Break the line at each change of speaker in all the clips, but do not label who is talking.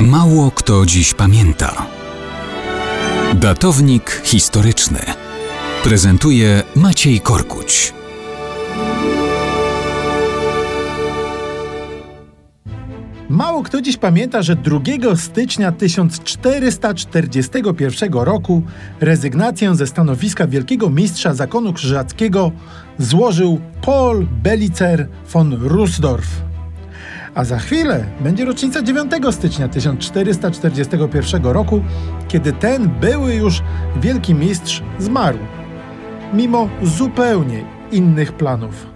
Mało kto dziś pamięta. Datownik historyczny prezentuje Maciej Korkuć.
Mało kto dziś pamięta, że 2 stycznia 1441 roku rezygnację ze stanowiska wielkiego mistrza zakonu krzyżackiego złożył Paul Belicer von Rusdorf. A za chwilę będzie rocznica 9 stycznia 1441 roku, kiedy ten były już wielki mistrz zmarł. Mimo zupełnie innych planów.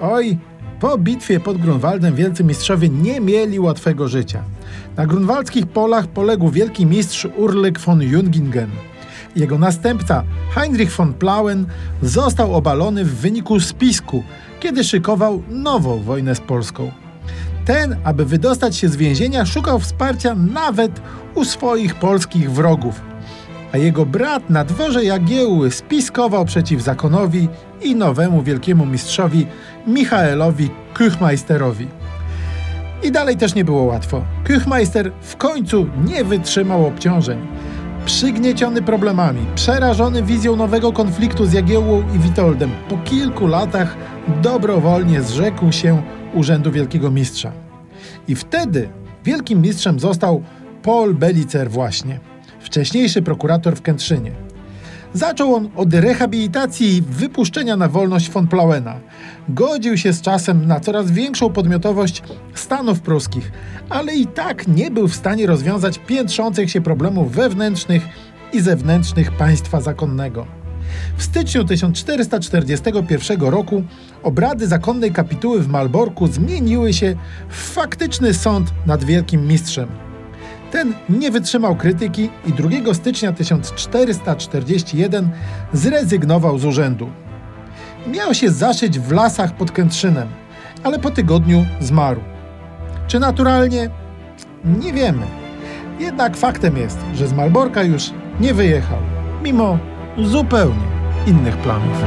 Oj, po bitwie pod Grunwaldem wielcy mistrzowie nie mieli łatwego życia. Na grunwaldzkich polach poległ wielki mistrz Urlyk von Jungingen. Jego następca Heinrich von Plauen został obalony w wyniku spisku, kiedy szykował nową wojnę z Polską. Ten, aby wydostać się z więzienia, szukał wsparcia nawet u swoich polskich wrogów. A jego brat na dworze Jagiełły spiskował przeciw zakonowi i nowemu wielkiemu mistrzowi Michaelowi Küchmeisterowi. I dalej też nie było łatwo. Küchmeister w końcu nie wytrzymał obciążeń. Przygnieciony problemami, przerażony wizją nowego konfliktu z Jagiełłą i Witoldem, po kilku latach dobrowolnie zrzekł się urzędu wielkiego mistrza. I wtedy wielkim mistrzem został Paul Belicer właśnie, wcześniejszy prokurator w Kętrzynie. Zaczął on od rehabilitacji i wypuszczenia na wolność von Plauena. Godził się z czasem na coraz większą podmiotowość Stanów pruskich, ale i tak nie był w stanie rozwiązać piętrzących się problemów wewnętrznych i zewnętrznych państwa zakonnego. W styczniu 1441 roku obrady zakonnej kapituły w Malborku zmieniły się w faktyczny sąd nad wielkim mistrzem. Ten nie wytrzymał krytyki i 2 stycznia 1441 zrezygnował z urzędu. Miał się zaszyć w lasach pod Kętrzynem, ale po tygodniu zmarł. Czy naturalnie? Nie wiemy. Jednak faktem jest, że z Malborka już nie wyjechał, mimo zupełnie innych planów.